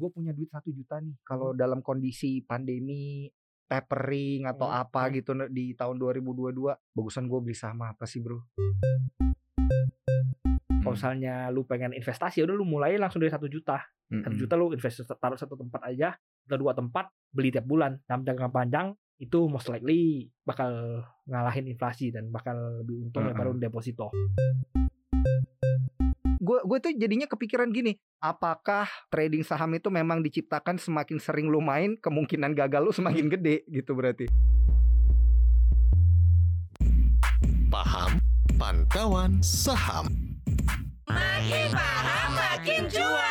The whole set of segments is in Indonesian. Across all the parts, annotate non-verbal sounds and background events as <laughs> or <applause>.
gue punya duit satu juta nih kalau dalam kondisi pandemi tapering atau Hmm, apa hmm. gitu di tahun 2022 bagusan gue beli saham apa sih bro Kalau misalnya lu pengen investasi, ya udah lu mulai langsung dari satu juta. Satu juta lu investasi taruh satu tempat aja, atau dua tempat beli tiap bulan. Dalam jangka panjang itu most likely bakal ngalahin inflasi dan bakal lebih untung Heeh. daripada lu deposito. Gue gue tuh jadinya kepikiran gini apakah trading saham itu memang diciptakan semakin sering lu main kemungkinan gagal lu semakin gede? Gitu berarti. Paham? Pantauan Saham. Makin paham makin cuan.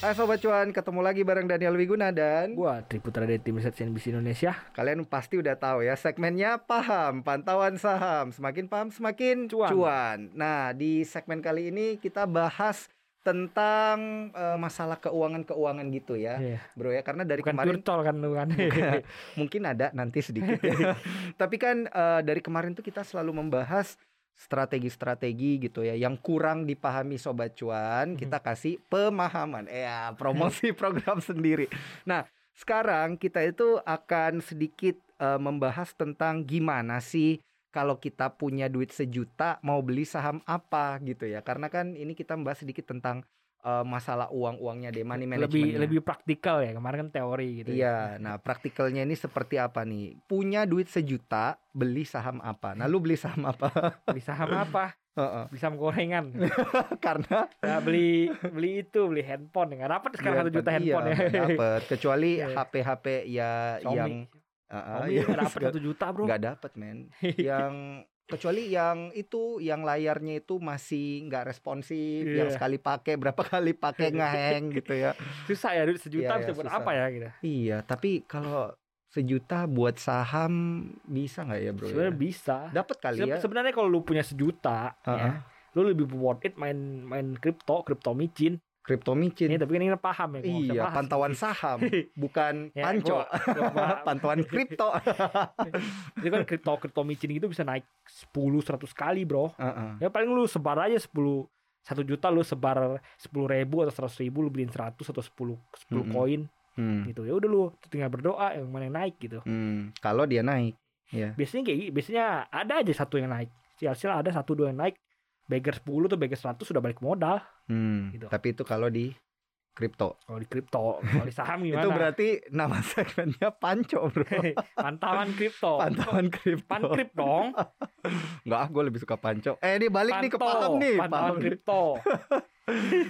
Hai Sobat Cuan, ketemu lagi bareng Daniel Wiguna dan Gua Triputra dari tim riset CNBC Indonesia. kalian pasti udah tahu ya segmennya paham, pantauan saham. Semakin paham semakin Cuan. cuan. Nah, di segmen kali ini kita bahas tentang eh, masalah keuangan-keuangan gitu ya, Iya. Bro ya. Karena dari Bukan kemarin curcol kan kan. <laughs> Bukan. mungkin ada nanti sedikit ya. <laughs> Tapi kan eh, dari kemarin tuh kita selalu membahas strategi-strategi gitu ya yang kurang dipahami sobat cuan, kita kasih pemahaman. Eh ya, promosi <laughs> program sendiri. Nah, sekarang kita itu akan sedikit eh, membahas tentang gimana sih kalau kita punya duit sejuta mau beli saham apa gitu ya. Karena kan ini kita membahas sedikit tentang eh, masalah uang-uangnya deh, money lebih management. lebih praktikal ya. Kemarin kan teori gitu. ya. Iya, nah praktikalnya ini seperti apa nih? Punya duit sejuta, beli saham apa? Nah, lu beli saham apa? <laughs> Beli saham apa? Beli saham gorengan. <laughs> Karena Nah, beli beli itu, beli handphone. Nggak dapat sekarang satu juta handphone iya, ya. dapet. Kecuali <laughs> Iya. HP-HP ya Xiaomi. yang Heeh, Xiaomi iya, nggak dapat satu juta bro. nggak dapet men. Yang kecuali yang itu yang layarnya itu masih nggak responsif, Iya. yang sekali pakai berapa kali pakai <laughs> ngeheng gitu ya. Susah ya duit sejuta Iya, bisa iya, buat susah. apa ya gitu. Iya, tapi kalau sejuta buat saham bisa nggak ya bro? ya? Sebenarnya bisa. Dapat kali Se- ya. Sebenarnya kalau lu punya sejuta, Heeh. ya, lu lebih worth it main main kripto, kripto micin. Kripto micin. Ini tapi kan ini paham ya. Iya, pantauan saham, <laughs> bukan Ya, panco. gua- gua paham. Pantauan kripto. <laughs> Itu kan kripto kripto micin gitu bisa naik 10 100 kali, Bro. Heeh. Ya paling lu sebar aja 10 satu juta lu sebar sepuluh ribu atau seratus ribu lu beliin 100 atau 10 10 Mm-mm. koin Hmm. gitu ya udah lu tinggal berdoa yang mana yang naik gitu Hmm. Kalau dia naik, ya. biasanya kayak biasanya ada aja satu yang naik sial-sial ada satu dua yang naik beggar 10 tuh beggar 100 sudah balik modal Hmm. Gitu. Tapi itu kalau di kripto. kalau di kripto kalau di saham <laughs> gimana Itu berarti nama <laughs> segmennya panco, Bro. pantauan kripto Pantauan kripto. pankrip dong <laughs> Enggak, ah, gue lebih suka panco. Eh, ini balik nih ke Panto, paham nih, pantauan kripto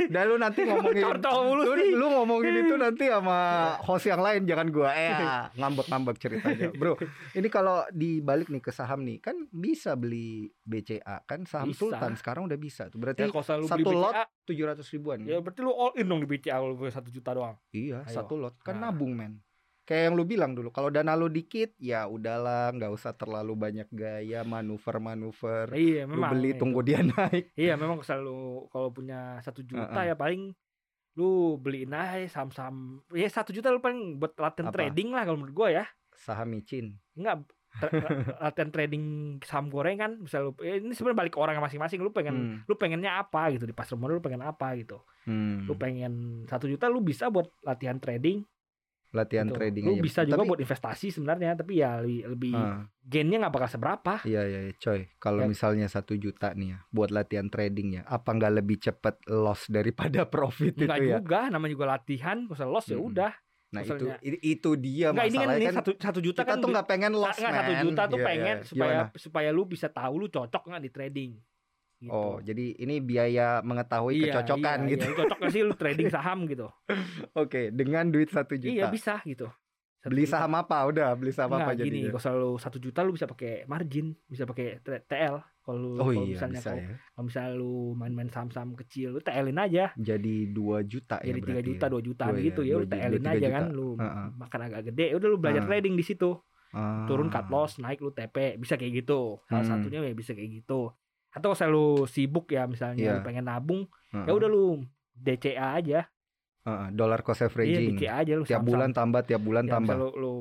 Dan lu nanti ngomongin contoh mulu lu, sih. lu ngomongin itu <laughs> nanti sama host yang lain jangan gua. Eh ah, ngambek-ngambek ceritanya. Bro ini kalau dibalik nih ke saham nih kan bisa beli BCA kan saham Bisa. Sultan sekarang udah bisa tuh. Ya berarti kalau selalu satu beli lot tujuh ratus ribuan. ya berarti lu all in dong di BCA kalau satu juta doang. Iya Ayo. satu lot. Kan Nah. nabung men kayak yang lu bilang dulu kalau dana lu dikit ya udahlah nggak usah terlalu banyak gaya manuver-manuver iya lu memang beli itu. tunggu dia <laughs> naik Iya memang selalu kalau punya satu juta Heeh. ya paling lu beliin aja saham-saham ya satu juta lu paling buat latihan Apa? trading lah kalau menurut gua ya saham micin enggak tra- <laughs> latihan trading saham gorengan bisa lu ya ini sebenarnya balik ke orang masing-masing lu pengen Hmm. lu pengennya apa gitu di pasar modal lu pengen apa gitu Hmm. lu pengen satu juta lu bisa buat latihan trading latihan gitu. trading lu aja bisa juga Tapi- buat investasi sebenarnya tapi ya lebih lebih Ah. gainnya nggak bakal seberapa Iya iya iya, coy. Kalau Ya. misalnya satu juta nih ya buat latihan trading ya, apa nggak lebih cepet loss daripada <laughs> profit enggak itu ya? juga namanya juga latihan kalau loss ya Mm-mm. udah Nah Maksudnya- itu itu dia enggak ini kan masalahnya ini kan, satu satu juta kita kan tuh nggak pengen loss Nggak, nggak, satu juta tuh Iya, pengen iya. supaya Gimana? supaya lu bisa tahu lu cocok nggak di trading. Gitu. Oh jadi ini biaya mengetahui Iya, kecocokan iya, gitu. Iya, cocok nggak sih lu trading <laughs> saham gitu? Oke dengan duit satu juta. Iya bisa gitu. Satu Beli juta. saham apa? Udah beli saham Nggak, apa gini, jadi? kalau selalu satu juta lu bisa pakai margin, bisa pakai TL. Kalau lu- Oh kalau iya misalnya bisa kalau, ya. kalau misalnya lu main-main saham-saham kecil, lu TL-in aja. Jadi 2 juta ya Jadi tiga berarti juta, ya. dua juta Oh iya, gitu ya, dua lu TL-in aja juta. kan, lu Heeh. makan agak gede, udah lu belajar Ah. trading di situ. Ah. turun cut loss naik lu TP bisa kayak gitu salah Hmm. satunya ya bisa kayak gitu atau kalau lu sibuk ya misalnya Iya. lu pengen nabung Heeh. ya udah lu DCA aja Heeh, dollar cost iya averaging. DCA aja lu tiap bulan tambah, tiap bulan ya, tambah. lu, lu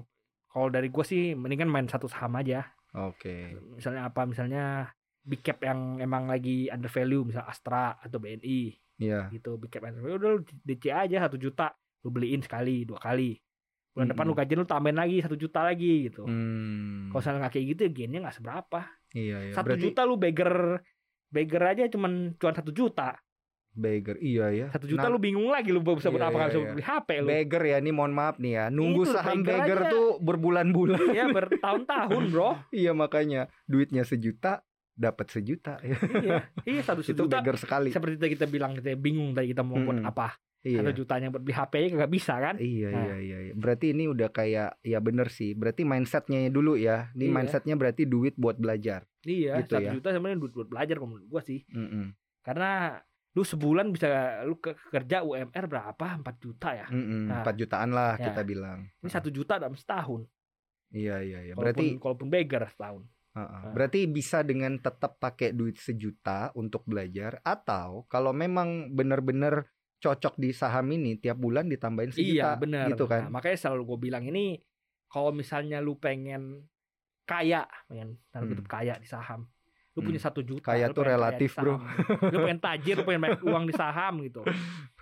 kalau dari gua sih mendingan main satu saham aja Oke. misalnya apa misalnya big cap yang emang lagi under value misal Astra atau BNI Iya. gitu big cap entrepreneur udah lu DC aja satu juta lu beliin sekali dua kali bulan depan lu gajian lu tambahin lagi satu juta lagi gitu Hmm. kalau misalnya nggak kayak gitu ya gainnya nggak seberapa Iya, iya. satu Berarti juta lu beggar beggar aja cuman cuan satu juta beggar. Iya ya. satu juta Nah, lu bingung lagi lu bisa buat Iya, apa iya, bisa iya. beli HP lu beggar ya ini mohon maaf nih ya. Nunggu Itu, saham beggar aja. tuh berbulan-bulan. Iya bertahun-tahun bro <laughs> iya makanya duitnya sejuta dapat sejuta ya. iya iya satu <laughs> Itu juta beggar sekali. seperti kita bilang kita bingung tadi kita mau buat Mm-mm. apa Iya. satu jutanya buat beli HP aja nggak bisa kan Iya Nah. iya iya iya. Berarti ini udah kayak ya bener sih. Berarti mindsetnya dulu ya. Ini Iya. mindsetnya berarti duit buat belajar. iya Gitu satu ya. juta sebenarnya duit buat belajar menurut gua sih Mm-mm. karena lu sebulan bisa lu ke kerja UMR berapa 4 juta ya Mm-mm. Nah. 4 jutaan lah Ya. kita bilang. ini satu juta dalam setahun Iya iya iya. Berarti walaupun beggar setahun Heeh. Nah. Berarti bisa dengan tetap pakai duit sejuta untuk belajar atau kalau memang benar-benar cocok di saham ini tiap bulan ditambahin sejuta iya benar gitu kan. Nah, makanya selalu gue bilang ini kalau misalnya lu pengen kaya pengen Hmm. kaya di saham lu Hmm. punya satu juta Kaya tuh relatif, bro. lu pengen tajir lu pengen banyak <laughs> uang di saham gitu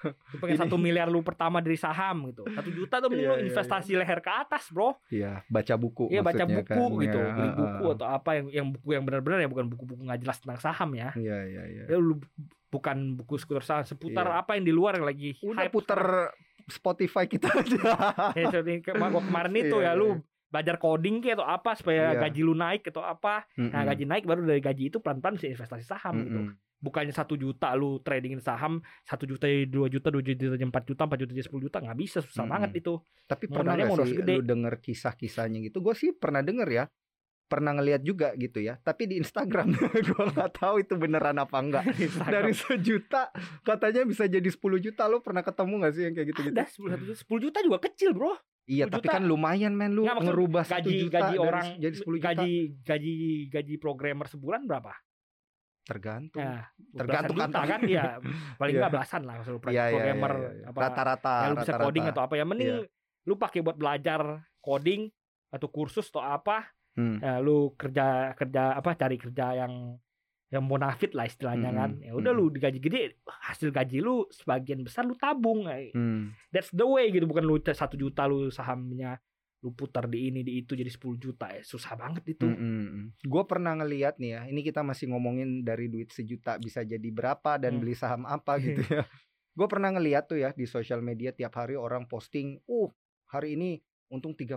lu pengen satu miliar lu pertama dari saham gitu satu juta tuh mending Iya, lu iya, investasi leher ke atas bro Iya, baca buku Iya baca buku kan. gitu Ya, beli buku atau apa yang yang buku yang benar-benar ya bukan buku-buku nggak jelas tentang saham ya Iya iya iya. ya lu bukan buku seputar saham seputar Iya. apa yang di luar yang lagi Udah hype puter Spotify kita aja. <laughs> Ya, kemarin itu Iya, ya lu belajar coding kayak atau apa supaya Iya. gaji lu naik atau apa. Nah, Mm-mm. gaji naik baru dari gaji itu pelan-pelan bisa investasi saham gitu. Mm-mm. Bukannya satu juta lu tradingin saham, satu juta dua juta, dua juta jadi empat juta, empat juta jadi sepuluh juta nggak bisa susah Mm-mm. banget itu. Tapi pernah nggak sih segede. lu denger kisah-kisahnya gitu? Gue sih pernah denger ya. Pernah ngeliat juga gitu ya. Tapi di Instagram <laughs> gue nggak tahu itu beneran apa enggak. <laughs> Dari sejuta katanya bisa jadi 10 juta. Lo pernah ketemu gak sih yang kayak ada sepuluh juta, sepuluh juta juga kecil bro. Iya 10 tapi juta. kan lumayan men lu Nggak, ngerubah Gaji juta gaji orang jadi 10 juta. gaji gaji gaji programmer sebulan berapa? Tergantung. Ya, Tergantung juta kan? Iya, paling Iya. nggak belasan lah kalau Iya, iya, programmer iya, iya. apa Rata-rata ya lu bisa rata-rata. coding atau apa ya mending Iya. lu pakai buat belajar coding atau kursus atau apa Hmm. ya, lu kerja kerja apa cari kerja yang yang bonafit lah istilahnya Mm-mm, kan ya udah mm-mm. lu digaji gede hasil gaji lu sebagian besar lu tabung. Hmm. that's the way gitu bukan lu satu juta lu sahamnya lu putar di ini di itu jadi 10 juta ya susah banget itu Gue pernah ngeliat nih ya, ini kita masih ngomongin dari duit sejuta bisa jadi berapa dan Hmm. beli saham apa <laughs> gitu ya. Gue pernah ngeliat tuh ya di sosial media tiap hari orang posting, uh hari ini untung 3%,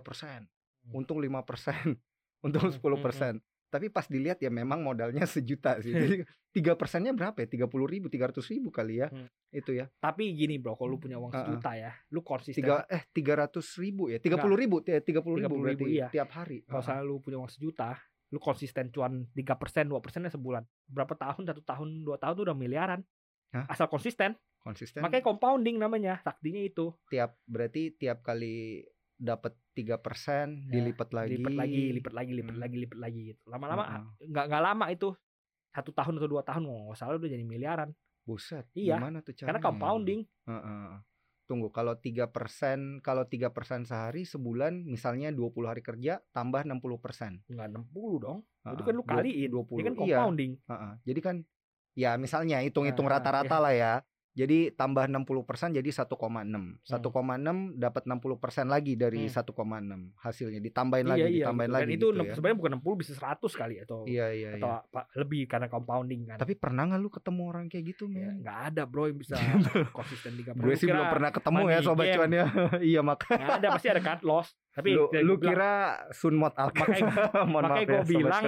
untung 5%, <laughs> untung Hmm, 10%. Tapi pas dilihat ya memang modalnya <laughs> sejuta sih. Jadi <laughs> tiga persennya berapa ya? Tiga puluh ribu, tiga ratus ribu kali ya. Hmm. Itu ya. tapi gini bro kalau lu punya uang sejuta ya lu konsisten Tiga eh tiga ratus ribu ya. Tiga puluh ribu, tiga puluh ribu 30.000, berarti iya. tiap hari. kalau misalnya lu punya uang sejuta lu konsisten cuan 3% 2 persennya sebulan berapa tahun satu tahun dua tahun tuh udah miliaran Hah? asal konsisten Konsisten. makanya compounding namanya saktinya itu tiap berarti tiap kali dapat tiga persen Ya, dilipat lagi. lipat lagi lipat lagi lipat Hmm. lagi lipat lagi gitu. Lama-lama Heeh. nggak nggak lama itu. Satu tahun atau dua tahun nggak salah udah jadi miliaran. Buset Iya, gimana tuh caranya? karena compounding. Heeh. tunggu kalau tiga persen kalau tiga persen sehari sebulan misalnya 20 hari kerja tambah 60 persen. Nggak 60 dong. Itu kan lu kaliin 20 ini kan iya. compounding. Heeh. jadi kan ya misalnya hitung-hitung Nah, rata-rata lah ya jadi tambah 60% jadi 1,6 1,6 dapat 60% lagi dari Hmm. 1,6 hasilnya. Ditambahin iya lagi iya ditambahin gitu. lagi dan itu gitu ya. sebenarnya bukan 60 bisa 100 kali atau iya iya atau iya. apa lebih karena compounding kan. Tapi pernah nggak lu ketemu orang kayak gitu Ya, men? nggak ada bro yang bisa <laughs> konsisten tiga gue sih belum pernah ketemu ya sobat game. cuan ya. <laughs> Iya makanya nggak ada pasti ada cut loss tapi lu, ya lu bilang, kira Sunmod Alkes Makanya- <laughs> makanya gue ya, bilang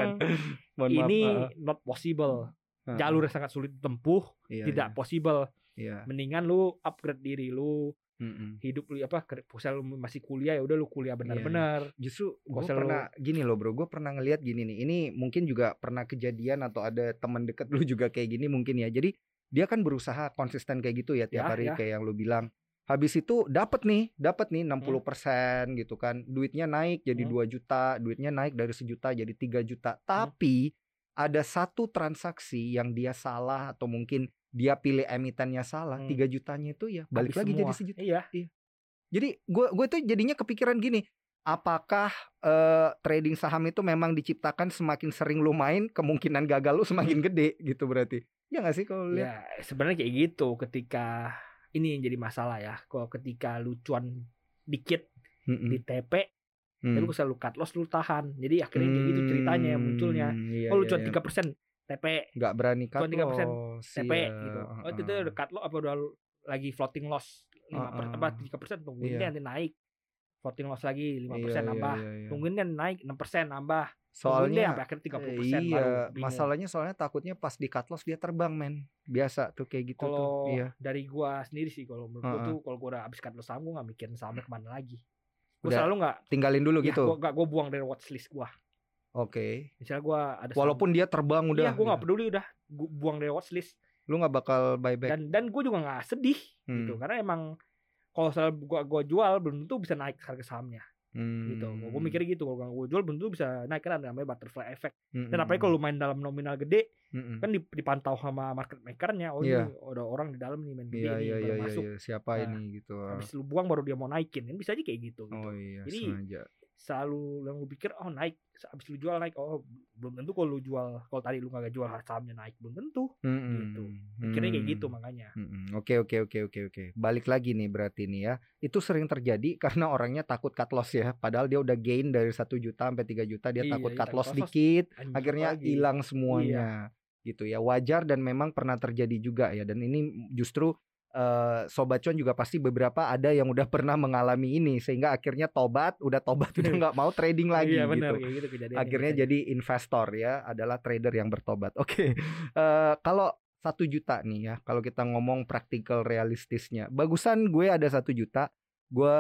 maaf, ini not possible. Heeh. jalur yang sangat sulit ditempuh Iya, tidak possible iya, iya. mendingan lu upgrade diri lu Mm-mm. hidup lu apa misal lu masih kuliah ya udah lu kuliah benar-benar Justru gue pernah gini loh bro, gue pernah ngeliat gini nih. Ini mungkin juga pernah kejadian atau ada teman deket lu juga kayak gini mungkin ya. Jadi dia kan berusaha konsisten kayak gitu ya tiap Ya, hari ya. kayak yang lu bilang. Habis itu dapat nih, dapat nih 60% gitu kan. Duitnya naik jadi Hmm. 2 juta, duitnya naik dari sejuta jadi 3 juta. Tapi ada satu transaksi yang dia salah atau mungkin dia pilih emitennya salah, Hmm. 3 jutanya itu ya balik Habis lagi jadi semua. sejuta. iya Jadi gue gue tuh jadinya kepikiran gini, apakah eh, trading saham itu memang diciptakan semakin sering lu main kemungkinan gagal lu semakin <laughs> gede gitu berarti ya nggak sih kalau lu lihat Ya sebenarnya kayak gitu ketika ini yang jadi masalah ya. Kalau ketika lu cuan dikit Mm-mm. di TP, Hmm. ya lu selalu cut loss lu tahan. Jadi akhirnya kayak gitu ceritanya Hmm, munculnya. iya, Oh lu iya, cuan iya. tiga persen TP, nggak berani cut 3% loss, TP iya, gitu. Oh itu heeh. udah cut loss apa udah lagi floating loss lima per, Heeh. apa tiga persen tungguin Iya. deh nanti naik. Floating loss lagi lima Iya, persen iya, nambah. iya, iya. Tungguin kan naik enam persen nambah. Soalnya sampai akhirnya tiga puluh persen iya masalahnya soalnya takutnya pas di cut loss dia terbang men biasa tuh kayak gitu tuh kalau iya dari gua sendiri sih kalau menurut gua Heeh. tuh kalau gua udah habis cut loss saham gua nggak mikirin sahamnya ke mana lagi gua Udah selalu nggak tinggalin dulu ya, gitu gua, nggak gua buang dari watchlist gua oke. Misalnya gua ada walaupun dia terbang udah iya gua nggak gitu. peduli udah. Gua buang dari watchlist. Lu nggak bakal buyback dan dan gua juga nggak sedih Hmm, gitu karena emang kalau soal gua gua jual belum tentu bisa naik harga sahamnya. Gitu. Hmm, gua mikirnya gitu kalau gua jual belum tentu bisa naik. Kan ada namanya butterfly effect. Hmm, dan apalagi kalau lu main dalam nominal gede hmm, kan dip- dipantau sama market makernya oh Iya. ini ada orang di dalam nih main gede iya nih iya baru iya masuk. iya. siapa Nah, ini gitu. habis lu buang baru dia mau naikin. Kan bisa aja kayak gitu, gitu. oh iya Jadi, sengaja selalu yang lu pikir oh naik habis lu jual naik oh belum tentu kalau lu jual kalau tadi lu nggak jual sahamnya naik belum tentu Hmm, gitu. hmm, mikirnya kayak gitu hmm. makanya. Oke oke oke oke oke. Balik lagi nih berarti nih ya. Itu sering terjadi <laughs> karena orangnya takut cut loss ya. Padahal dia udah gain dari satu juta sampai 3 juta dia Iya, takut iya, cut loss dikit, akhirnya hilang semuanya. Gitu ya. Wajar dan memang pernah terjadi juga ya. Dan ini justru eh, sobat cuan juga pasti beberapa ada yang udah pernah mengalami ini sehingga akhirnya tobat, udah tobat udah nggak mau trading <laughs> lagi iya gitu benar kayak gitu kejadiannya akhirnya jadi investor ya adalah trader yang bertobat. Oke, <laughs> Eh, kalau satu juta nih ya, kalau kita ngomong praktikal realistisnya, bagusan gue ada satu juta, gue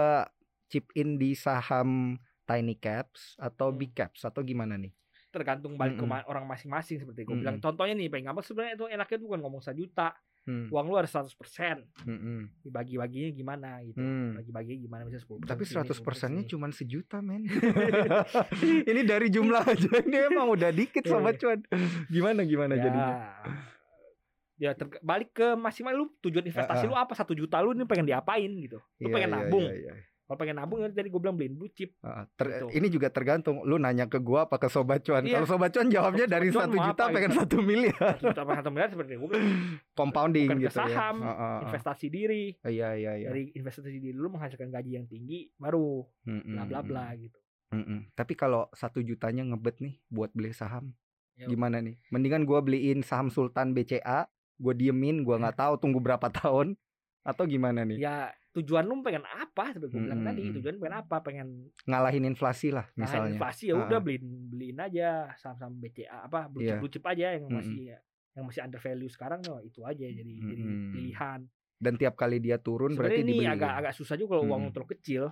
chip in di saham tiny caps atau Hmm. big caps atau gimana nih? tergantung balik ke Mm-mm. ma- orang masing-masing seperti gue Mm-mm. bilang contohnya nih paling gampang sebenarnya itu enaknya bukan ngomong sejuta Hmm, uang lu ada 100% hmm, hmm. dibagi-baginya gimana gitu Hmm. bagi-baginya gimana misalnya 10% Tapi sini, 100 persennya 10% sini. cuma sejuta men. <laughs> ini dari jumlah aja ini emang udah dikit sobat cuan. Gimana gimana ya, jadinya? ya ter- balik ke masing-masing lu tujuan investasi Ah, ah. lu apa satu juta lu ini pengen diapain gitu lu Iya, pengen iya, nabung iya, iya. Kalau pengen nabung ya tadi gue bilang beliin blue chip ter- Gitu. ini juga tergantung lu nanya ke gua apa ke sobat cuan. Iya. Kalau sobat cuan jawabnya Sobat dari satu juta apa pengen satu miliar satu juta apa satu miliar seperti gue bilang compounding bukan ke gitu ya. saham, Ah, ah, ah. investasi diri Iya iya iya. dari investasi diri lu menghasilkan gaji yang tinggi baru Mm-mm, bla bla bla mm-mm, gitu mm-mm. Tapi kalau satu jutanya ngebet nih buat beli saham, Ya. gimana nih? Mendingan gua beliin saham Sultan BCA, gua diemin, gua nggak tahu tunggu berapa tahun atau gimana nih? ya tujuan lu pengen apa seperti gue bilang tadi tujuan pengen apa pengen Ngalahin inflasi lah misalnya. inflasi ya Ah, udah ah. beliin beliin aja saham-saham BCA apa blue chip Iya. blue chip aja yang masih yang masih under value sekarang tuh itu aja jadi jadi Mm-mm. pilihan Dan tiap kali dia turun berarti sebenarnya ini dibeli. agak agak susah juga kalau uang Mm-mm. lu terlalu kecil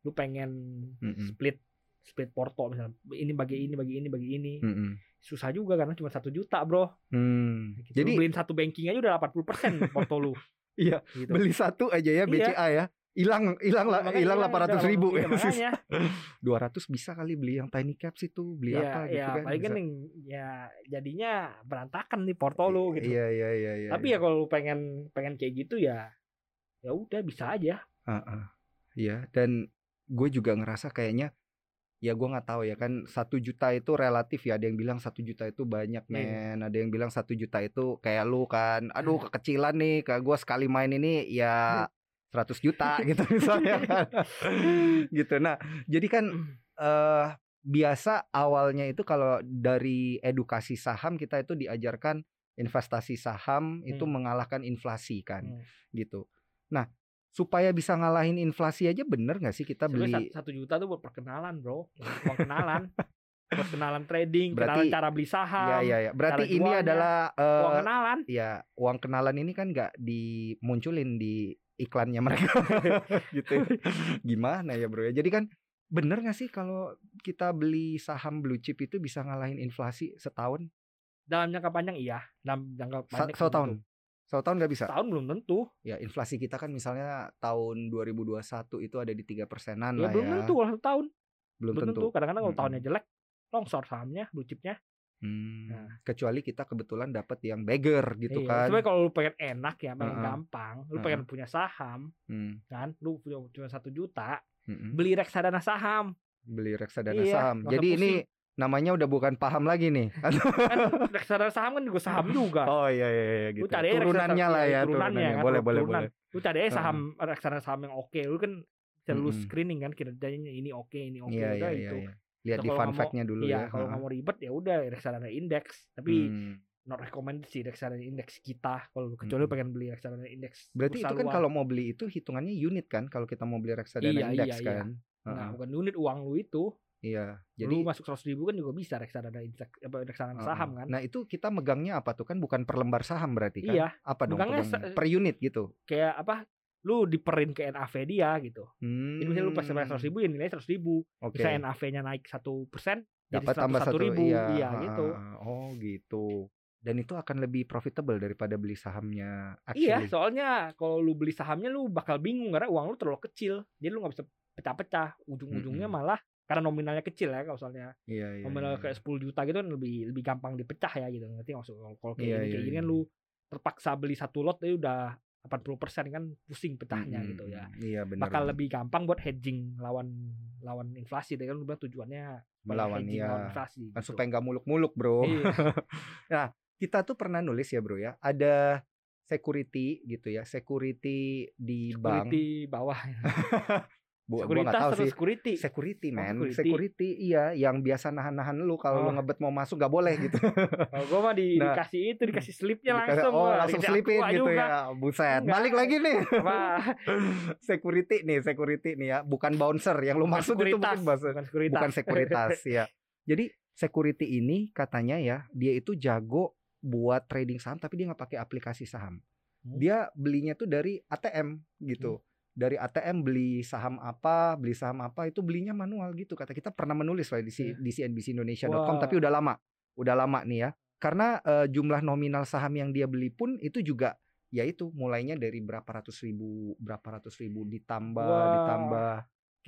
lu pengen Mm-mm. split split porto misalnya ini bagi ini bagi ini bagi ini Mm-mm. susah juga karena cuma satu juta bro Hmm. Gitu. Jadi Lu beliin satu banking aja udah 80% porto lu Iya, gitu. beli satu aja ya Iya. BCA ya. Hilang hilang lah hilang delapan ratus ribu iya, ya. makanya. <laughs> 200 bisa kali beli yang tiny caps itu beli Iya, apa gitu ya, kan paling kan ya jadinya berantakan nih porto lu gitu. Iya iya iya iya. Tapi ya kalau lu pengen pengen kayak gitu ya ya udah bisa aja. Heeh. Iya dan gue juga ngerasa kayaknya ya gue nggak tahu ya kan satu juta itu relatif ya ada yang bilang satu juta itu banyak Iya. men ada yang bilang satu juta itu kayak lu kan aduh kekecilan nih kayak gue sekali main ini ya 100 juta <laughs> gitu misalnya kan <laughs> gitu nah jadi kan eh biasa awalnya itu kalau dari edukasi saham kita itu diajarkan investasi saham itu Hmm. mengalahkan inflasi kan Hmm. gitu. Nah supaya bisa ngalahin inflasi aja bener nggak sih kita beli? sat- satu juta tuh buat perkenalan bro, uang kenalan, <laughs> buat kenalan trading, Berarti- kenalan cara beli saham, Ya ya ya. Berarti cara ini jualnya, adalah eh, uang kenalan. ya uang kenalan ini kan nggak dimunculin di iklannya mereka <laughs> gitu. Gimana ya bro ya? Jadi kan bener nggak sih kalau kita beli saham blue chip itu bisa ngalahin inflasi setahun? Dalam jangka panjang iya, dalam jangka Sa- pendek Satu tahun? Belum. Satu tahun nggak bisa? Tahun belum tentu. Ya inflasi kita kan misalnya tahun 2021 itu ada di tiga persenan Ya lah belum ya. tentu kalau satu tahun. Belum, Belum tentu. Kadang-kadang kalau Mm-mm. tahunnya jelek, longsor sahamnya, blue chipnya. Hmm, Nah. Kecuali kita kebetulan dapat yang beggar gitu Iya, kan. Sebenarnya kalau lu pengen enak ya, pengen Heeh. gampang, lu Heeh. pengen punya saham, Hmm, kan? Lu punya cuma satu juta, mm-mm. beli reksadana saham. beli reksadana Iya, saham. Jadi ini namanya udah bukan paham lagi nih. <laughs> kan reksadana saham kan juga saham juga oh iya iya, iya Lu gitu. cari aja Turunannya lah iya, ya, turunannya kan, Boleh boleh turunan. boleh. lu cari aja saham reksadana saham yang oke lu kan bisa lu Mm-mm. screening kan kinerjanya ini oke ini oke Iya iya udah iya. itu iya. Lihat di fun fact-nya dulu iya ya. kalau nggak mau ribet ya udah reksadana indeks tapi Hmm. not recommended sih reksadana indeks kita kalau kecuali lu Mm-mm. pengen beli reksadana indeks Berarti itu kan luar. kalau mau beli itu hitungannya unit kan kalau kita mau beli reksadana Iya, indeks iya, iya. kan. nah Heeh. bukan unit uang lu itu Iya. jadi lu masuk seratus ribu kan juga bisa reksadana apa reksadana saham kan Nah, itu kita megangnya apa tuh kan bukan per lembar saham berarti kan? iya Apa dong Megangnya Per unit gitu. kayak apa lu diperin ke NAV dia gitu Hmm. jadi misalnya lu pas bayar seratus ribu ya nilai seratus ribu Oke. misalnya NAV-nya naik satu persen Dapat tambah satu ribu iya, iya gitu. Oh, gitu. Dan itu akan lebih profitable daripada beli sahamnya Iya, actually. soalnya kalau lu beli sahamnya lu bakal bingung karena uang lu terlalu kecil. Jadi lu nggak bisa pecah-pecah. Ujung-ujungnya Mm-mm. malah karena nominalnya kecil ya kalau soalnya Iya, iya. nominal iya. kayak 10 juta gitu kan lebih lebih gampang dipecah ya gitu. Nggak maksud kalau kayak Iya, gini iya, kayak gini iya. kan lu terpaksa beli satu lot itu udah 80% kan pusing pecahnya Mm-mm. gitu ya. Iya, benar. Bakal lebih gampang buat hedging lawan lawan inflasi. Tadi kan lu bilang tujuannya Melawan, hedging iya. lawan inflasi. Kan gitu. supaya nggak muluk-muluk, Bro. Iya. <laughs> Kita tuh pernah nulis ya, Bro ya. Ada security gitu ya, security di bank. Security bawah. <laughs> Bu, gua nggak tahu atau sih. security? Security, Oh, man. security. security. iya, yang biasa nahan-nahan lu kalau lu Oh. ngebet mau masuk nggak boleh gitu. <laughs> Kalau gue mah di, Nah. dikasih itu dikasih slipnya Dikasih- langsung. oh, langsung aqua gitu juga. ya. Buset. Enggak. Balik lagi nih. <laughs> Apa? <laughs> security nih, security nih ya, bukan bouncer yang lu Bukan maksud itu sekuritas, mungkin bouncer. bukan sekuritas. bukan sekuritas ya. Jadi security ini katanya ya, dia itu jago buat trading saham tapi dia nggak pakai aplikasi saham. Hmm. Dia belinya tuh dari ATM gitu. Dari ATM beli saham apa, beli saham apa itu belinya manual gitu. Kata kita pernah menulis lah di, Iya. di cnbcindonesia.com Wah. tapi udah lama. Udah lama nih ya. Karena eh, jumlah nominal saham yang dia beli pun itu juga ya itu mulainya dari berapa ratus ribu, berapa ratus ribu ditambah, Wah. ditambah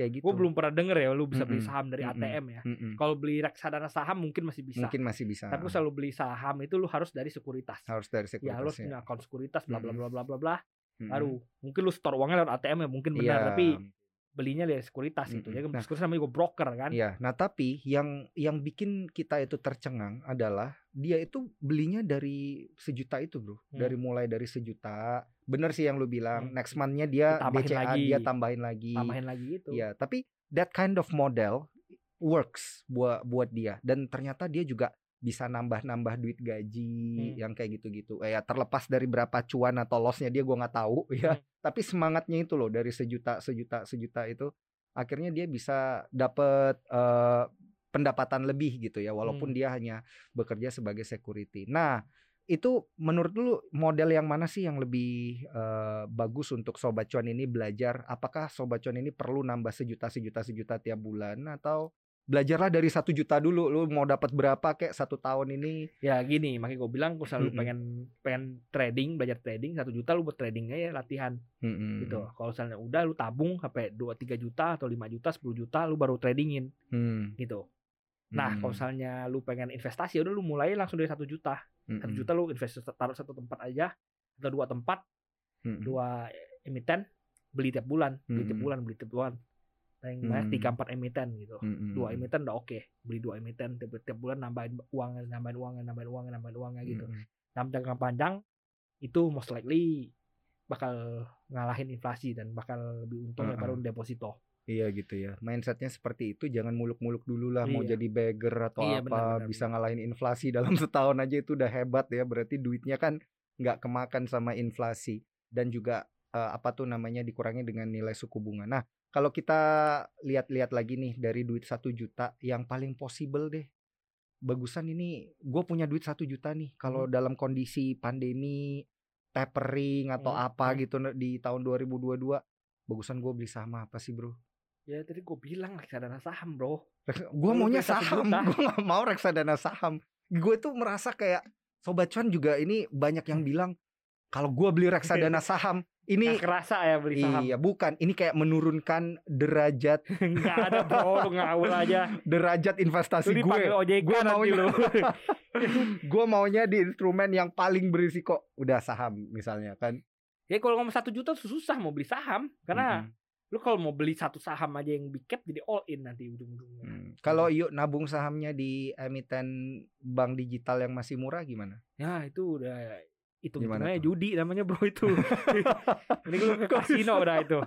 kayak gitu. Gue belum pernah denger ya lu bisa beli Mm-mm, saham dari mm-mm. ATM ya. Mm-mm. Kalau beli reksadana saham mungkin masih bisa. Mungkin masih bisa. Tapi kalau beli saham itu lu harus dari sekuritas. harus dari ya lu harus sekuritas ya. punya akun sekuritas bla bla bla bla bla bla. Mm-mm. Baru mungkin lu store uangnya lewat ATM ya mungkin benar Iya. tapi belinya dari sekuritas gitu. Mm-mm. Jadi Nah. sekuritas namanya juga broker kan. Iya, nah tapi yang yang bikin kita itu tercengang adalah dia itu belinya dari sejuta itu, Bro. Hmm. Dari mulai dari sejuta. Bener sih yang lu bilang, Hmm. next month-nya dia Ditambahin DCA lagi. dia tambahin lagi. Tambahin lagi gitu. Iya, tapi that kind of model works buat buat dia dan ternyata dia juga bisa nambah-nambah duit gaji Hmm. yang kayak gitu-gitu. Eh, ya terlepas dari berapa cuan atau lossnya dia gua nggak tahu <laughs> ya. Hmm. Tapi semangatnya itu loh dari sejuta sejuta sejuta itu akhirnya dia bisa dapet eh, pendapatan lebih gitu ya walaupun Hmm. dia hanya bekerja sebagai security. Nah, itu menurut lu model yang mana sih yang lebih eh, bagus untuk sobat cuan ini belajar? Apakah sobat cuan ini perlu nambah sejuta sejuta sejuta tiap bulan atau belajarlah dari satu juta dulu lu mau dapat berapa kayak satu tahun ini Ya gini, makanya gue bilang gue selalu Mm-mm. pengen pengen trading, belajar trading satu juta lu buat trading aja latihan Mm-mm. gitu. Kalau misalnya udah lu tabung sampai 2 3 juta atau 5 juta, 10 juta lu baru tradingin Hmm. gitu. Nah, Hmm. kalau misalnya lu pengen investasi ya udah lu mulai langsung dari satu juta. Satu Mm-mm. juta lu invest taruh satu tempat aja atau dua tempat, Mm-mm. dua emiten beli tiap bulan, beli tiap bulan, beli tiap bulan. Paling banyak tiga empat emiten gitu. Mm-mm. Dua emiten udah oke, beli dua emiten tiap, tiap bulan nambahin uang, nambahin uang, nambahin uang, nambahin uangnya gitu. Mm-mm. dalam jangka panjang itu most likely bakal ngalahin inflasi dan bakal lebih untung Heeh. daripada deposito. Iya gitu ya. Mindsetnya seperti itu. Jangan muluk-muluk dulu lah. Mau Iya. jadi beggar atau Iya, apa. benar, benar, bisa ngalahin inflasi <laughs> dalam setahun aja itu udah hebat ya. Berarti duitnya kan nggak kemakan sama inflasi dan juga eh, apa tuh namanya dikurangi dengan nilai suku bunga. Nah kalau kita lihat-lihat lagi nih dari duit satu juta yang paling possible deh. Bagusan ini gue punya duit satu juta nih. Kalau Hmm. dalam kondisi pandemi tapering atau Hmm, apa hmm. gitu di tahun 2022 bagusan gue beli saham apa sih bro? Ya tadi gue bilang reksadana saham bro. gue maunya saham <laughs> gue nggak mau reksadana saham gue tuh merasa kayak sobat cuan juga ini banyak yang bilang kalau gue beli reksadana <laughs> saham ini Nggak kerasa ya beli saham. iya bukan ini kayak menurunkan derajat <laughs> Enggak ada bro, lu ngawur aja. <laughs> derajat investasi Lu gue OJK Gue maunya- lu. gue maunya di instrumen yang paling berisiko udah saham misalnya kan ya kalau ngomong satu juta susah mau beli saham karena Mm-mm. lu kalau mau beli satu saham aja yang big cap jadi all in nanti ujung-ujungnya Hmm. Kalau yuk nabung sahamnya di emiten bank digital yang masih murah gimana? ya itu udah itu tuh? judi namanya bro itu <laughs> ini lu ke kasino udah itu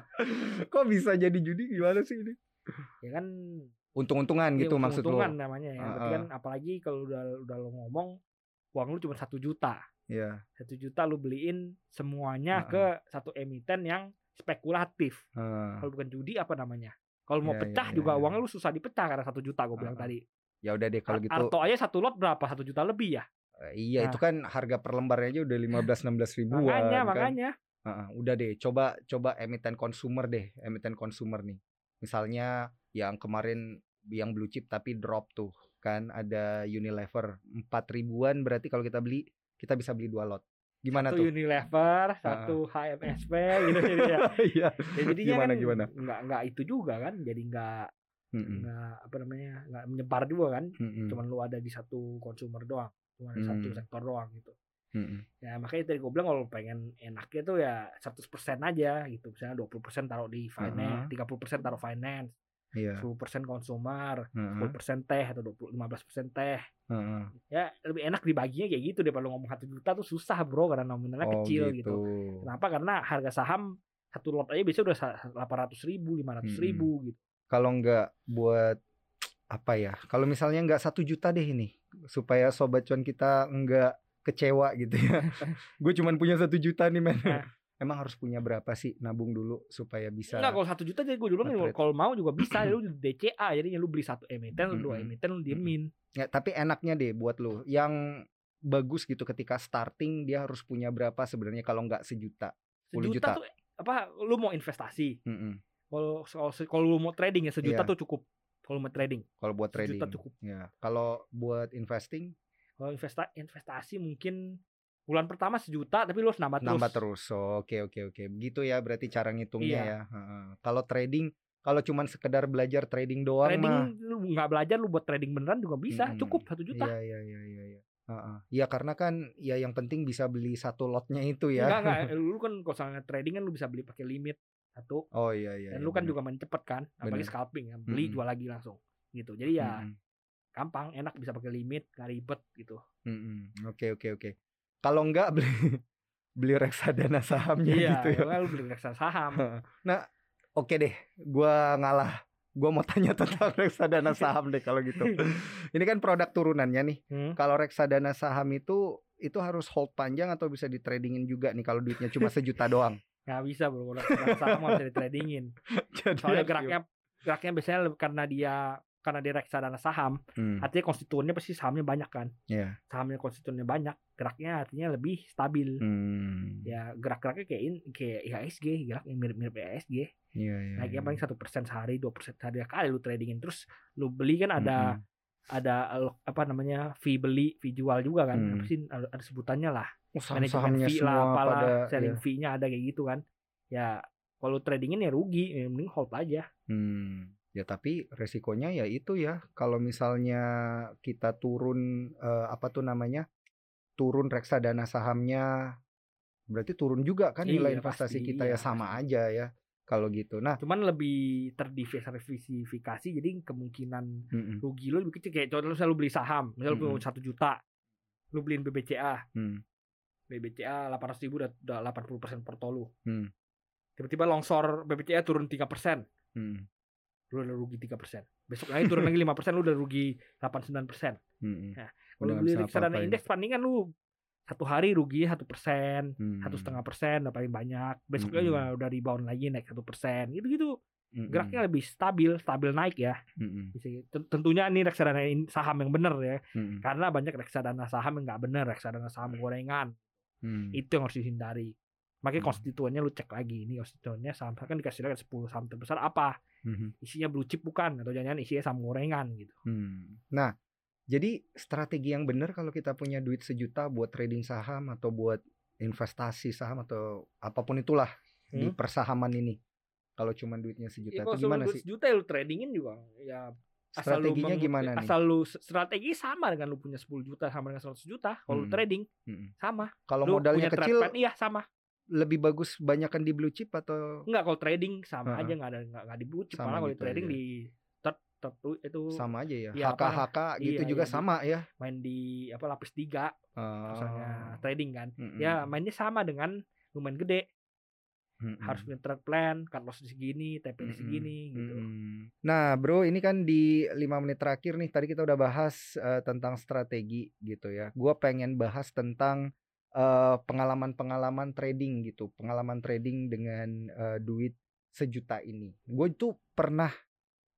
Kok bisa jadi judi gimana sih ini? ya kan Untung-untungan ya gitu maksud lo? untung-untungan namanya ya Berarti Ah, kan apalagi kalau udah udah lo ngomong uang lu cuma satu juta Iya. satu juta lu beliin semuanya Ah, ke satu emiten yang spekulatif Ah. kalau bukan judi apa namanya kalau mau Ya, ya, pecah ya, juga ya. uangnya lu susah dipecah karena satu juta gue bilang ah. tadi Ya udah deh kalau gitu. Arto aja satu lot berapa satu juta lebih ya Eh, Iya itu kan harga per lembarnya aja udah 15-16 ribuan makanya kan. makanya ah, udah deh, coba coba emiten konsumer deh, emiten konsumer nih. Misalnya yang kemarin yang blue chip tapi drop tuh kan ada Unilever 4 ribuan berarti kalau kita beli kita bisa beli dua lot. Gimana satu tuh? Unilever satu HMSP <laughs> gitu jadi ya Iya. Ya, jadinya Gimana, kan gimana? nggak nggak itu juga kan jadi nggak Mm-mm, nggak apa namanya nggak menyebar juga kan mm-mm, cuman lu ada di satu consumer doang cuma ada satu Hmm. sektor doang gitu mm-mm. ya makanya tadi gue bilang kalau pengen enaknya tuh ya 100% aja gitu misalnya 20% taruh di finance 30% taruh finance Iya. 10% consumer heeh, 10% teh atau 20 15% teh heeh. ya lebih enak dibaginya kayak gitu daripada lu ngomong satu juta tuh susah bro karena nominalnya Oh, kecil gitu. gitu. kenapa karena harga saham satu lot aja biasanya udah delapan ratus ribu lima ratus ribu gitu Kalau nggak buat apa ya? Kalau misalnya nggak satu juta deh ini supaya sobat cuan kita nggak kecewa gitu ya. <laughs> Gue cuman punya satu juta nih men. Nah. Emang harus punya berapa sih nabung dulu supaya bisa? Enggak kalau satu juta jadi gue dulu kalau mau juga bisa <clears throat> lu DCA jadinya lu beli satu emiten lu dua emiten lu diemin Ya, tapi enaknya deh buat lo yang bagus gitu ketika starting dia harus punya berapa sebenarnya kalau nggak sejuta. 10 sejuta juta. tuh apa lu mau investasi Mm-mm. kalau kalau kalau lu mau trading ya sejuta Iya. tuh cukup kalau mau trading Kalau buat trading. Sejuta cukup. Ya. Kalau buat investing kalau investa investasi mungkin bulan pertama sejuta tapi lu harus nambah terus nambah terus. Oh, Oke oke oke. Begitu ya berarti cara ngitungnya Iya. ya. Heeh. Kalau trading kalau cuman sekedar belajar trading doang trading mah. lu nggak belajar lu buat trading beneran juga bisa Mm-mm. cukup satu juta Iya iya iya iya iya. Heeh. Iya karena kan ya yang penting bisa beli satu lotnya itu ya. Enggak enggak <laughs> lu kan kalau trading kan lu bisa beli pakai limit satu Oh iya iya. dan iya, lu kan bener. juga main cepet kan apalagi Bener. scalping ya beli Mm-mm. jual lagi langsung gitu jadi ya Mm-mm. gampang enak bisa pakai limit gak ribet gitu. Oke oke oke. Kalau enggak beli <laughs> beli reksadana sahamnya iya gitu ya. ya. lu beli reksadana saham Nah, oke deh, gua ngalah. Gua mau tanya <laughs> tentang reksadana saham deh kalau gitu. <laughs> Ini kan produk turunannya nih. Hmm. Kalau reksadana saham itu itu harus hold panjang atau bisa di tradingin juga nih kalau duitnya cuma sejuta doang. Nggak bisa bro kalau nggak bisa di tradingin <laughs> Jadi soalnya geraknya geraknya biasanya karena dia karena dia reksadana saham Hmm, artinya konstituennya pasti sahamnya banyak kan Iya. sahamnya konstituennya banyak geraknya artinya lebih stabil Hmm, ya gerak-geraknya kayak in, kayak IHSG geraknya mirip-mirip IHSG Iya iya. naiknya iya. paling satu persen sehari dua persen sehari kali lu tradingin terus lu beli kan ada Mm-mm. ada al- apa namanya fee beli fee jual juga kan Hmm. apa sih ada, ada sebutannya lah saham-sahamnya fee lah apalah pada selling iya. fee-nya ada kayak gitu kan ya kalau tradingin ya rugi ya mending hold aja Hmm. Ya tapi resikonya ya itu ya kalau misalnya kita turun eh, apa tuh namanya turun reksadana sahamnya berarti turun juga kan nilai Iya, investasi pasti, kita iya, ya sama aja ya kalau gitu. Nah, cuman lebih terdiversifikasi jadi kemungkinan mm-mm. rugi lu lebih kecil kayak contoh lu beli saham misalnya lu Mm-mm. punya satu juta lu beliin BBCA Hmm. BBCA 800 ribu udah, udah 80 persen porto lu Hmm. tiba-tiba longsor BBCA turun 3 persen Hmm. lu udah rugi 3 persen besok lagi turun lagi 5 persen lu udah rugi 89 persen Mm-mm. Nah, kalau beli reksadana indeks palingan lu satu hari rugi satu persen Hmm. satu setengah persen udah paling banyak besoknya Mm-mm. juga udah rebound lagi naik satu persen gitu gitu geraknya lebih stabil stabil naik ya. Bisa gitu. Ten- tentunya ini reksadana saham yang bener ya Mm-mm. karena banyak reksadana saham yang nggak bener reksadana saham gorengan Hmm. itu yang harus dihindari makanya Hmm. konstituennya lu cek lagi ini konstituennya saham kan dikasih lihat 10 saham terbesar apa Mhm. isinya blue chip bukan atau jangan isinya saham gorengan gitu Hmm. Nah, jadi strategi yang benar kalau kita punya duit sejuta buat trading saham atau buat investasi saham atau apa pun itulah di Hmm. persahaman ini. Kalau cuma duitnya sejuta Ya, itu gimana sih? sejuta ya lu tradingin juga ya Strateginya meng- gimana nih? asal lu strategi sama dengan lu punya 10 juta sama dengan 100 juta kalau lu Hmm. trading Mm-mm. sama Kalau lu modalnya kecil, plan, iya sama lebih bagus banyakan di blue chip atau Enggak kalau trading sama Heeh. aja nggak ada nggak nggak di blue chip Sama malah kalau gitu di trading aja. di third tuh itu sama aja ya? Iya, apa HK HK gitu iya, juga iya, di- sama ya. main di apa lapis tiga misalnya Oh. trading kan. Mm-mm. Ya mainnya sama dengan lumayan gede Mm-mm. harus punya trade plan, cut loss segini, TP Mm-mm. segini gitu. Nah, bro, ini kan di lima menit terakhir nih. Tadi kita udah bahas eh, tentang strategi gitu ya. Gua pengen bahas tentang eh, pengalaman-pengalaman trading gitu, pengalaman trading dengan eh, duit sejuta ini. Gue itu pernah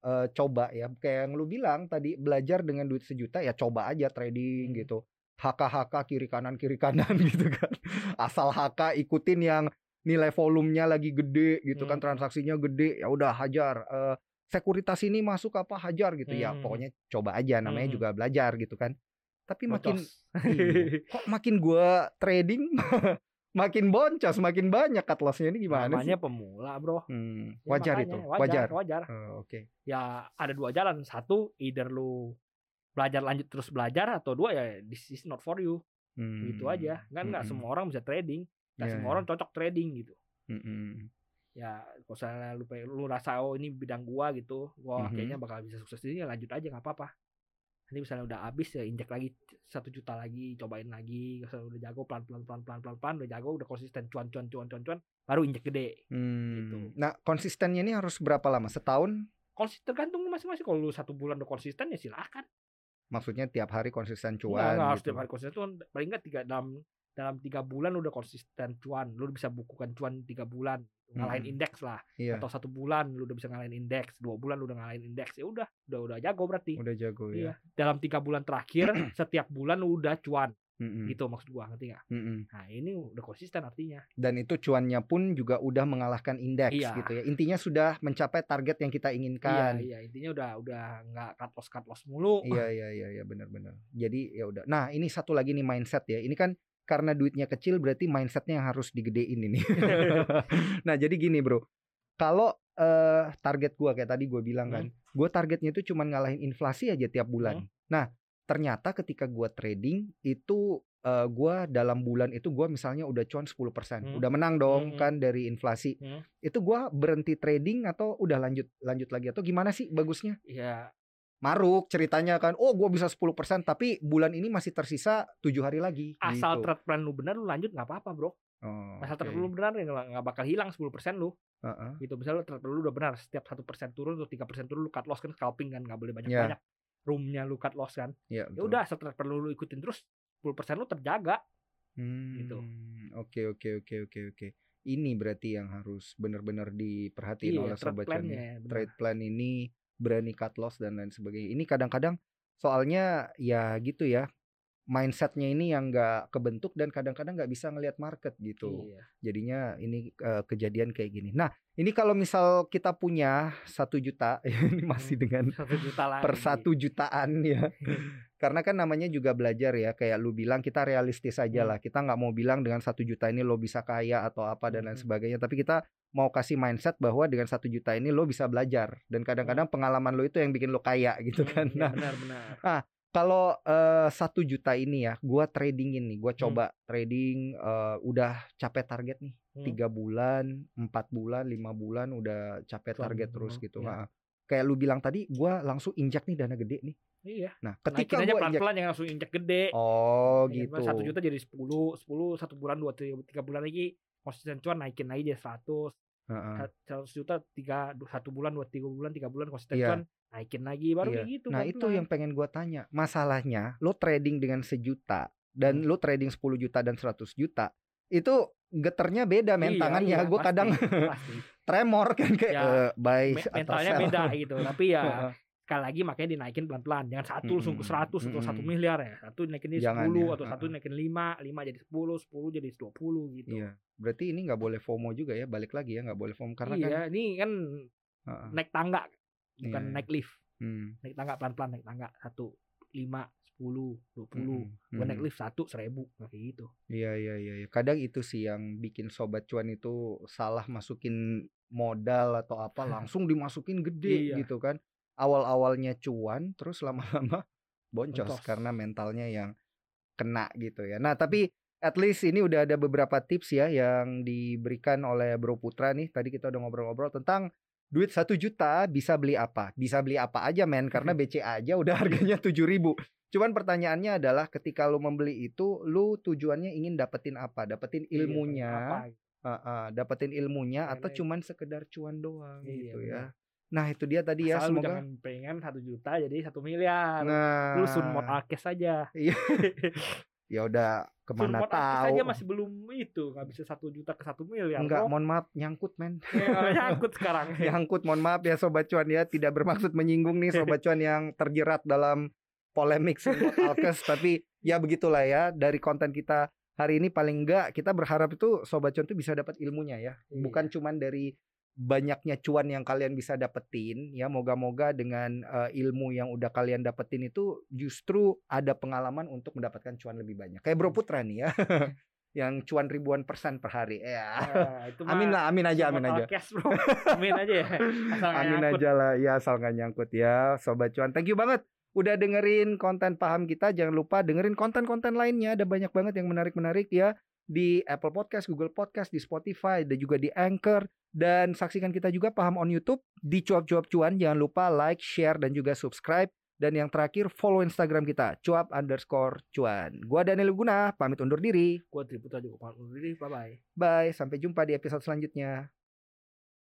eh, coba ya, kayak yang lu bilang tadi belajar dengan duit sejuta ya coba aja trading Hmm. gitu. HK-HK kiri kanan kiri kanan <laughs> gitu kan. Asal HK ikutin yang nilai volumenya lagi gede gitu kan Hmm. transaksinya gede ya udah hajar Eh, sekuritas ini masuk apa hajar gitu ya Hmm. pokoknya coba aja namanya Hmm. juga belajar gitu kan tapi makin iya, <laughs> kok makin gua trading <laughs> makin boncos makin banyak cut loss-nya ini gimana Namanya sih pemula, Bro. Hmm, Ya, wajar makanya, itu Wajar, wajar wajar. Oh, oke Ya ada dua jalan. Satu, either lu belajar lanjut terus belajar atau dua ya this is not for you. Hmm, Gitu aja. Kan nggak mm-mm. semua orang bisa trading. Nggak Iya, semua iya. orang cocok trading gitu. Mm-mm. Ya, kalau misalnya lu pe- lu rasa oh ini bidang gua gitu, gua Mhm. kayaknya bakal bisa sukses di sini ya lanjut aja nggak apa-apa. Nanti misalnya udah habis ya injek lagi satu juta lagi, cobain lagi. Kalau udah jago pelan pelan pelan pelan pelan pelan udah jago udah konsisten cuan cuan cuan cuan cuan baru injek gede. Hmm, Gitu. nah konsistennya ini harus berapa lama setahun Konsisten tergantung masing-masing. Kalau lu satu bulan udah konsisten ya silakan. maksudnya tiap hari konsisten cuan enggak harus gitu tiap hari konsisten cuan. Paling enggak tiga dalam dalam tiga bulan lu udah konsisten cuan. Lu bisa bukukan cuan tiga bulan. Ngalahin Mm-mm. indeks lah. iya Atau satu bulan lu udah bisa ngalahin indeks. Dua bulan lu udah ngalahin indeks. Ya udah, udah udah jago berarti. udah jago Iya. ya Dalam tiga bulan terakhir <clears throat> setiap bulan lu udah cuan. Mm-mm. Gitu maksud gua, ngerti nggak? Mm-mm. Nah ini udah konsisten artinya. dan itu cuannya pun juga udah mengalahkan indeks Iya. gitu ya. Intinya sudah mencapai target yang kita inginkan. Iya, iya. Intinya udah udah nggak cut loss cut loss mulu. Iya iya iya iya benar-benar. Jadi ya udah. Nah, ini satu lagi nih mindset ya. Ini kan karena duitnya kecil berarti mindsetnya yang harus digedein ini. <laughs> nah, jadi gini, Bro. Kalau eh, target gua kayak tadi gue bilang kan, gue targetnya itu cuma ngalahin inflasi aja tiap bulan. Hmm. Nah, ternyata ketika gua trading itu eh, gua dalam bulan itu gua misalnya udah cuan 10%. Hmm. Udah menang dong Hmm. kan dari inflasi. Hmm. Itu gua berhenti trading atau udah lanjut lanjut lagi atau gimana sih bagusnya? Iya, Maruk ceritanya kan, oh gua bisa 10% tapi bulan ini masih tersisa tujuh hari lagi. asal gitu. trade plan lu benar lu lanjut nggak apa-apa, Bro. Oh, Asal trade lu benar ya nggak bakal hilang 10% lu. Heeh. gitu misalnya lu lu udah benar setiap satu persen turun atau tiga persen turun lu cut loss kan scalping kan nggak boleh banyak Iya. banyak roomnya lu cut loss kan Ya, ya udah asal trade lu, lu ikutin terus 10% lu terjaga Hmm, gitu. Oke oke oke oke oke. Ini berarti yang harus benar-benar diperhatiin iya oleh sobat ya. Trade plan ini berani cut loss dan lain sebagainya. Ini kadang-kadang soalnya ya gitu ya. Mindsetnya ini yang nggak kebentuk dan kadang-kadang nggak bisa ngelihat market gitu. Iya. Jadinya ini eh, kejadian kayak gini. Nah ini kalau misal kita punya satu juta, <laughs> ini masih Hmm. dengan satu juta lagi per satu jutaan ya. <laughs> Karena kan namanya juga belajar ya, kayak lu bilang kita realistis aja Hmm. lah. Kita nggak mau bilang dengan satu juta ini lo bisa kaya atau apa dan lain Hmm. sebagainya. Tapi kita mau kasih mindset bahwa dengan satu juta ini lo bisa belajar. Dan kadang-kadang pengalaman lo itu yang bikin lo kaya <laughs> gitu Hmm, kan. iya, Nah benar-benar kalau eh, satu juta ini ya, gua tradingin nih, gua Hmm. coba trading eh, udah capek target nih, Hmm. tiga bulan, empat bulan, lima bulan udah capek target terus hmm, gitu. iya. Ha. Kayak lu bilang tadi, gua langsung injak nih dana gede nih. Iya Nah, naikin ketika aja gua injak, pelan-pelan jangan langsung injek gede oh Ya, gitu. satu juta jadi 10 10 satu bulan dua tiga, bulan lagi konsisten cuan naikin lagi jadi 100 Heeh. seratus juta tiga satu bulan dua tiga bulan tiga bulan konsisten Iya. cuan naikin lagi baru Iya. kayak gitu Nah itu yang pengen gua tanya. Masalahnya, lo trading dengan sejuta dan Hmm. lo trading 10 juta dan 100 juta, itu geternya beda men Iya, tangannya. iya, pasti, kadang pasti. <laughs> tremor kan kayak Ya, eh, buy Me- atau mentalnya sell. beda gitu tapi ya. <laughs> sekali lagi makanya dinaikin pelan-pelan jangan satu langsung ke 100 atau satu miliar ya satu dinaikin jadi 10 ya, atau satu dinaikin 5 5 jadi 10 10 jadi 20 gitu Iya, berarti ini nggak boleh FOMO juga ya, balik lagi ya nggak boleh FOMO karena iya kan. ini kan Heeh. naik tangga bukan Iya. naik lift Hmm, naik tangga pelan-pelan naik tangga satu lima sepuluh dua puluh gua naik lift satu seribu kayak gitu Iya iya iya. iya. Kadang itu sih yang bikin sobat cuan itu salah masukin modal atau apa <laughs> langsung dimasukin gede Iya. gitu kan. Awal-awalnya cuan terus lama-lama <laughs> boncos Boncos. karena mentalnya yang kena gitu ya. Nah, tapi at least ini udah ada beberapa tips ya yang diberikan oleh Bro Putra nih. Tadi kita udah ngobrol-ngobrol tentang duit satu juta bisa beli apa? Bisa beli apa aja men? Karena <laughs> BCA aja udah <laughs> harganya tujuh ribu. Cuman pertanyaannya adalah ketika lu membeli itu, lu tujuannya ingin dapetin apa? Dapetin Iya, ilmunya, apa gitu. Heeh, dapetin ilmunya atau Karena- cuman sekedar cuan doang Iya, gitu ya. Nah itu dia tadi ya Asal lu semoga. jangan pengen satu juta jadi satu miliar. Nah, Lu sun mod alkes aja. <laughs> ya udah ke mana alkes tahu. aja masih belum itu nggak bisa satu juta ke satu miliar. Enggak, mohon maaf nyangkut men. Ya, nyangkut sekarang. <laughs> Nyangkut, mohon maaf ya sobat cuan ya, tidak bermaksud menyinggung nih sobat cuan yang terjerat dalam polemik Sunmod Alkes, <laughs> tapi ya begitulah ya dari konten kita hari ini paling enggak kita berharap itu sobat cuan tuh bisa dapat ilmunya ya, Iya. bukan cuman dari banyaknya cuan yang kalian bisa dapetin ya moga-moga dengan eh, ilmu yang udah kalian dapetin itu justru ada pengalaman untuk mendapatkan cuan lebih banyak kayak Bro Putra nih ya <laughs> yang cuan ribuan persen per hari ya Nah, itu <laughs> amin lah amin aja amin aja alkes, bro. Amin aja ya. <laughs> Asal Amin nyangkut. aja lah ya asal nggak nyangkut ya sobat cuan. Thank you banget udah dengerin konten paham kita. Jangan lupa dengerin konten-konten lainnya. Ada banyak banget yang menarik-menarik ya di Apple Podcast, Google Podcast, di Spotify, dan juga di Anchor. Dan saksikan kita juga paham on YouTube di cuap-cuap cuan. Jangan lupa like, share, dan juga subscribe. Dan yang terakhir follow Instagram kita cuap underscore cuan. Gua Daniel Guna pamit undur diri. Gua Triputra juga pamit undur diri. Bye bye. Bye sampai jumpa di episode selanjutnya.